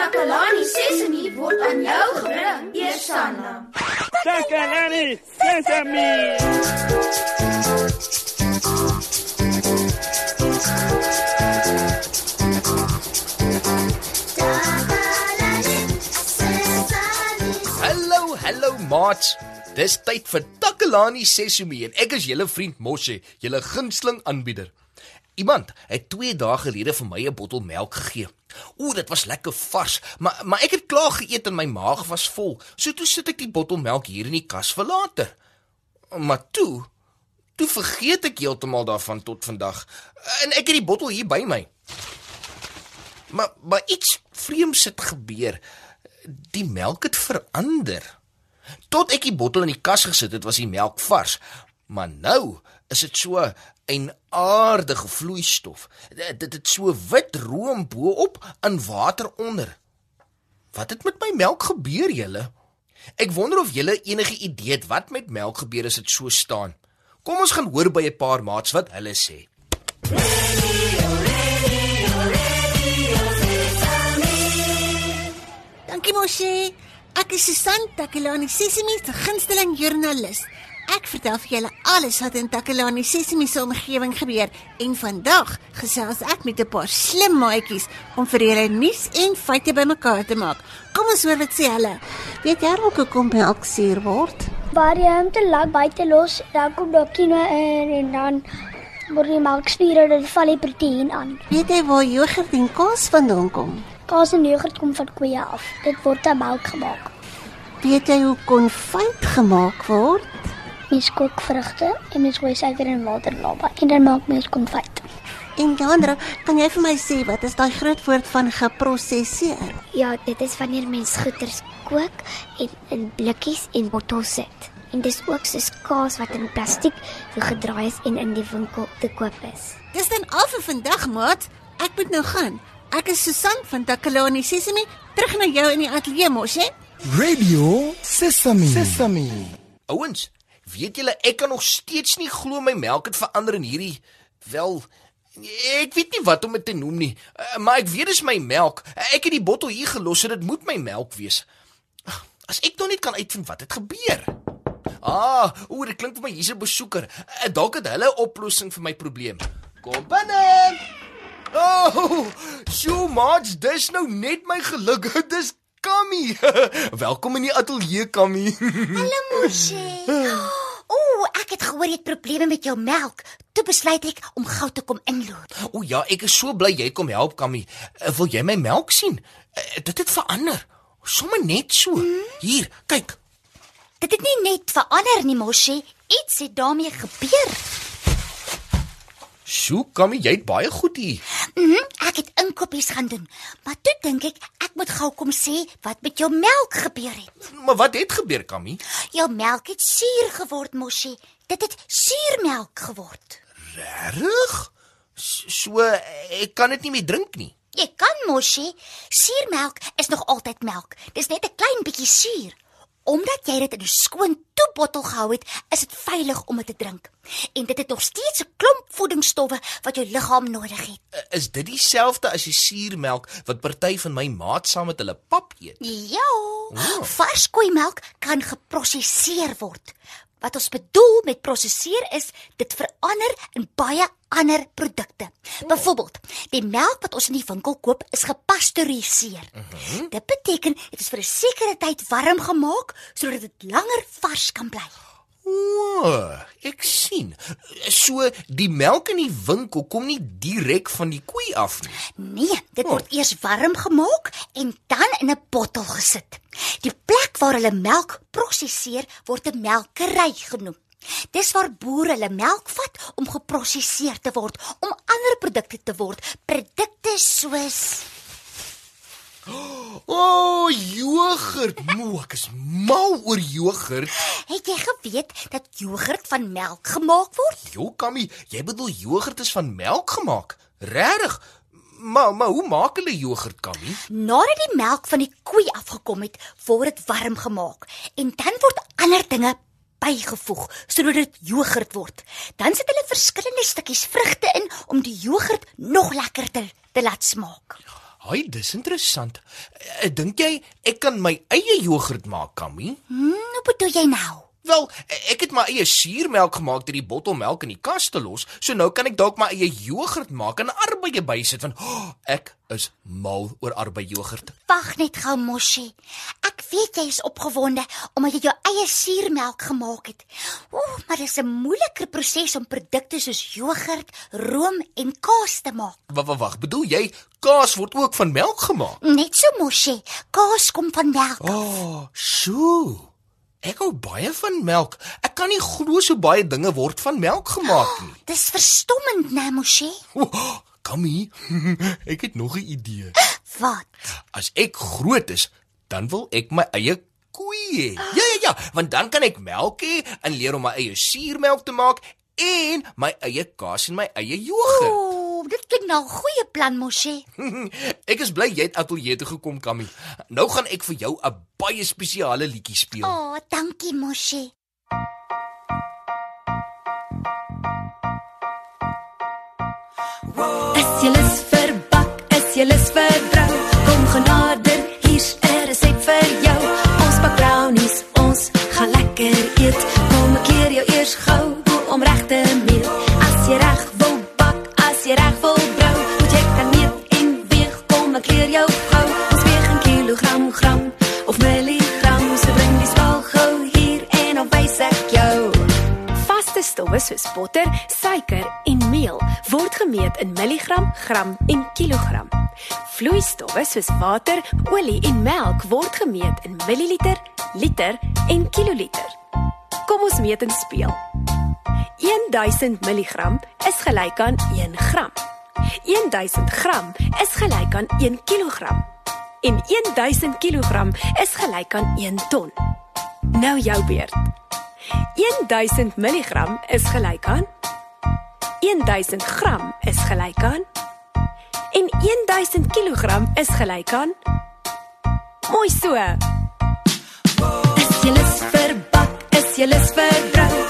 Takalani Sesemi word aan jou gebring, Eersanna. Takalani Sesemi. Hallo, hallo maats. Dis tyd vir Takalani Sesemi en ek is julle vriend Moshe, julle gunsteling aanbieder. Iemand het 2 dae gelede vir my 'n bottel melk gegee. Ooh, dit was lekker vars, maar maar ek het klaar geëet en my maag was vol. So toe sit ek die bottel melk hier in die kas vir later. Maar toe, toe vergeet ek heeltemal daarvan tot vandag. En ek het die bottel hier by my. Maar maar iets vreemds het gebeur. Die melk het verander. Tot ek die bottel in die kas gesit het, was die melk vars. Maar nou is dit so 'n aardige vloeistof. Dit het so wit room bo-op en water onder. Wat het met my melk gebeur, julle? Ek wonder of julle enige idee het wat met melk gebeur as dit so staan. Kom ons gaan hoor by 'n paar maats wat hulle sê. Dankie Moshe. Ek is Susan Takelani Sesimi se gunsteling joernalis. Ek vertel vir julle alles wat in Takelani Sesimi se omgewing gebeur en vandag gesels ek met 'n paar slim maatjies om vir julle nuus en feite bymekaar te maak. Kom ons hoor wat sê hulle. Weet jy dalk hoekom melk suur word? waar jy hom te lank buite los, dan kom daar kino in en dan word die melkspiere dit val die proteïen aan. Weet jy waar jogurt en kaas vandaan kom? Kaas en jogurt kom van koeie af. Dit word uit melk gemaak. Weet jy hoe konfyt gemaak word? Mens kook vrugte en mens gooi suiker en water naby en dan maak mens konfyt. En Jandra, kan jy vir my sê wat is daai groot woord van geprosesseer? Ja, dit is wanneer mens goeders kook en in blikkies en bottels sit. En dis ook soos kaas wat in plastiek gedraai is en in die winkel te koop is. Dis dan al vir vandag, maat. Ek moet nou gaan. Ek is Susan van Takalani Sesimi, terug na jou in die ateljee mos, hè? Radio Sesame. Sesame. Ouens, weet julle ek kan nog steeds nie glo my melk het verander in hierdie wel ek weet nie wat om dit te noem nie, uh, maar ek weet dis my melk. Ek het die bottel hier gelos en dit moet my melk wees. As ek nog net kan uitvind wat het gebeur. Ah, o, dit klink vir my hier's 'n besoeker. Uh, Dalk het hulle 'n oplossing vir my probleem. Kom binne. Oh, so mats, dis nou net my geluk. Dis Kammy. Welkom in die ateljee, Kammy. Hallo Moshe. Ek het gehoor jy het probleme met jou melk. Toe besluit ek om gou te kom inloop. O ja, ek is so bly jy kom help, Kammy. Uh, Wil jy my melk sien? Uh, Dit het verander. Sommige net so. Hier, kyk. Dit het nie net verander nie, Moshe. Iets het daarmee gebeur. Sjoe, Kammy, jy het baie goed hier. Mhm, mm ek het inkopies gaan doen. Maar toe dink ek ek moet gou kom sê wat met jou melk gebeur het. Maar wat het gebeur, Kammy? Jou melk het suur geword, Moshe. Dit het suurmelk geword. Regtig? So ek kan dit nie meer drink nie. Jy kan Moshe, suurmelk is nog altyd melk. Dis net 'n klein bietjie suur. Omdat jy dit in 'n skoon toebottel gehou het, is dit veilig om dit te drink. En dit het nog steeds 'n klomp voedingsstowwe wat jou liggaam nodig het. Uh, Is dit dieselfde as die suurmelk wat party van my maat saam met hulle pap eet? Ja. Vars koeimelk kan geprosesseer word. Wat ons bedoel met prosesseer is dit verander in baie ander produkte. Byvoorbeeld, die melk wat ons in die winkel koop is gepasteuriseer. Dit beteken dit is vir 'n sekere tyd warm gemaak sodat dit langer vars kan bly. O, ek sien. So die melk in die winkel kom nie direk van die koei af nie. Nee, dit word eers warm gemaak en dan in 'n bottel gesit. Die plek waar hulle melk prosesseer word 'n melkery genoem. Dis waar boere hulle melk vat om geprosesseer te word om ander produkte te word, produkte soos O, oh, jogurt. Moe, ek is mal oor jogurt. Het jy geweet dat jogurt van melk gemaak word? Jo, Kammy, jy bedoel jogurt is van melk gemaak? Regtig? Maar maar hoe maak hulle jogurt, Kammy? Nadat die melk van die koei afgekom het, word dit warm gemaak en dan word ander dinge bygevoeg sodat dit jogurt word. Dan sit hulle verskillende stukkies vrugte in om die jogurt nog lekkerder te laat smaak. Haai, dis interessant. Ek dink jy ek kan my eie jogurt maak, Kammy? Hmm, hoe bedoel jy nou? Wel, ek het my eie suurmelk gemaak deur die bottelmelk in die kas te los, so nou kan ek dalk my eie jogurt maak en arbeie bysit want oh, ek is mal oor arbeie jogurt. Wag net gou, Moshi. Ek weet jy is opgewonde omdat jy jou eie suurmelk gemaak het. Ooh, maar dit is 'n moeiliker proses om produkte soos jogurt, room en kaas te maak. Wag, wag, wag. Bedoel jy kaas word ook van melk gemaak? Net so, Moshi. Kaas kom van melk. O, oh, sjoe. Ek hou baie van melk. Ek kan nie glo so baie dinge word van melk gemaak nie. Dis verstommend, né, Moshi? Oh, Kammy, ek het nog 'n idee. Wat? As ek groot is, dan wil ek my eie koei hê. Ja ja ja, want dan kan ek melk hê en leer om my eie suurmelk te maak en my eie kaas en my eie jogurt. Klink nou 'n goeie plan, Moshi. ek is bly jy het ateljee toe gekom, Kammy. Nou gaan ek vir jou 'n baie spesiale liedjie speel. O, oh, dankie, Moshi. Is jy lus vir bak? Is jy lus vir brou? Kom genader, Leer jou gou. Ons weeg in kilogram, gram of milligram. So bring die skaal gou hier en dan wys ek jou. Vaste stowwe soos botter, suiker en meel word gemeet in milligram, gram en kilogram. Vloeistowwe soos water, olie en melk word gemeet in milliliter, liter en kiloliter. Kom ons meet en speel. 1000 mg is gelyk aan 1 gram. 1000 gram is gelyk aan 1 kilogram. En 1000 kilogram is gelyk aan 1 ton. Nou jou beurt. 1000 mg is gelyk aan 1000 gram is gelyk aan en 1000 kg is gelyk aan Mooi so. Is jy lus vir bak? Is jy lus vir brou?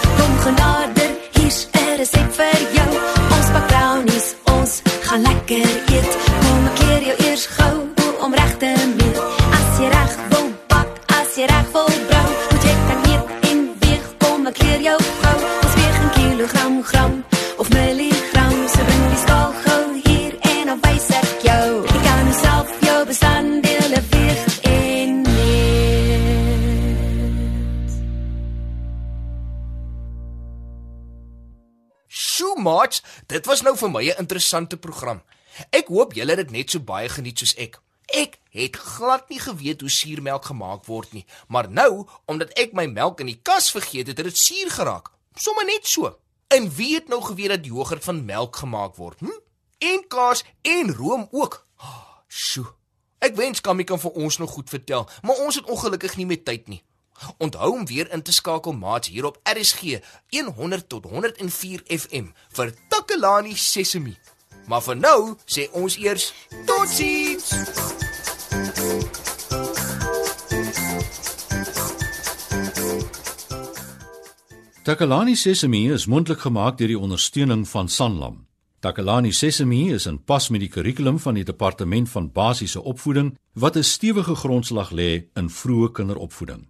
Dit was nou vir my 'n interessante program. Ek hoop julle het dit net so baie geniet soos ek. Ek het glad nie geweet hoe suurmelk gemaak word nie, maar nou, omdat ek my melk in die kas vergeet het, het dit suur geraak. Sommige net so. En wie het nou geweet dat jogurt van melk gemaak word? Hm? En kaas en room ook. Oh, Sjoe. Ek wens Kammy kan vir ons nog goed vertel, maar ons het ongelukkig nie meer tyd nie. Onthou om weer in te skakel maats hier op RSG 100 tot 104 FM vir Takelani Sesemi. Maar vir nou sê ons eers totsiens. Takalani Sesemi is mondelik gemaak deur die ondersteuning van Sanlam. Takalani Sesemi is in pas met die kurrikulum van die Departement van Basiese Opvoeding wat 'n stewige grondslag lê in vroeë kinderopvoeding.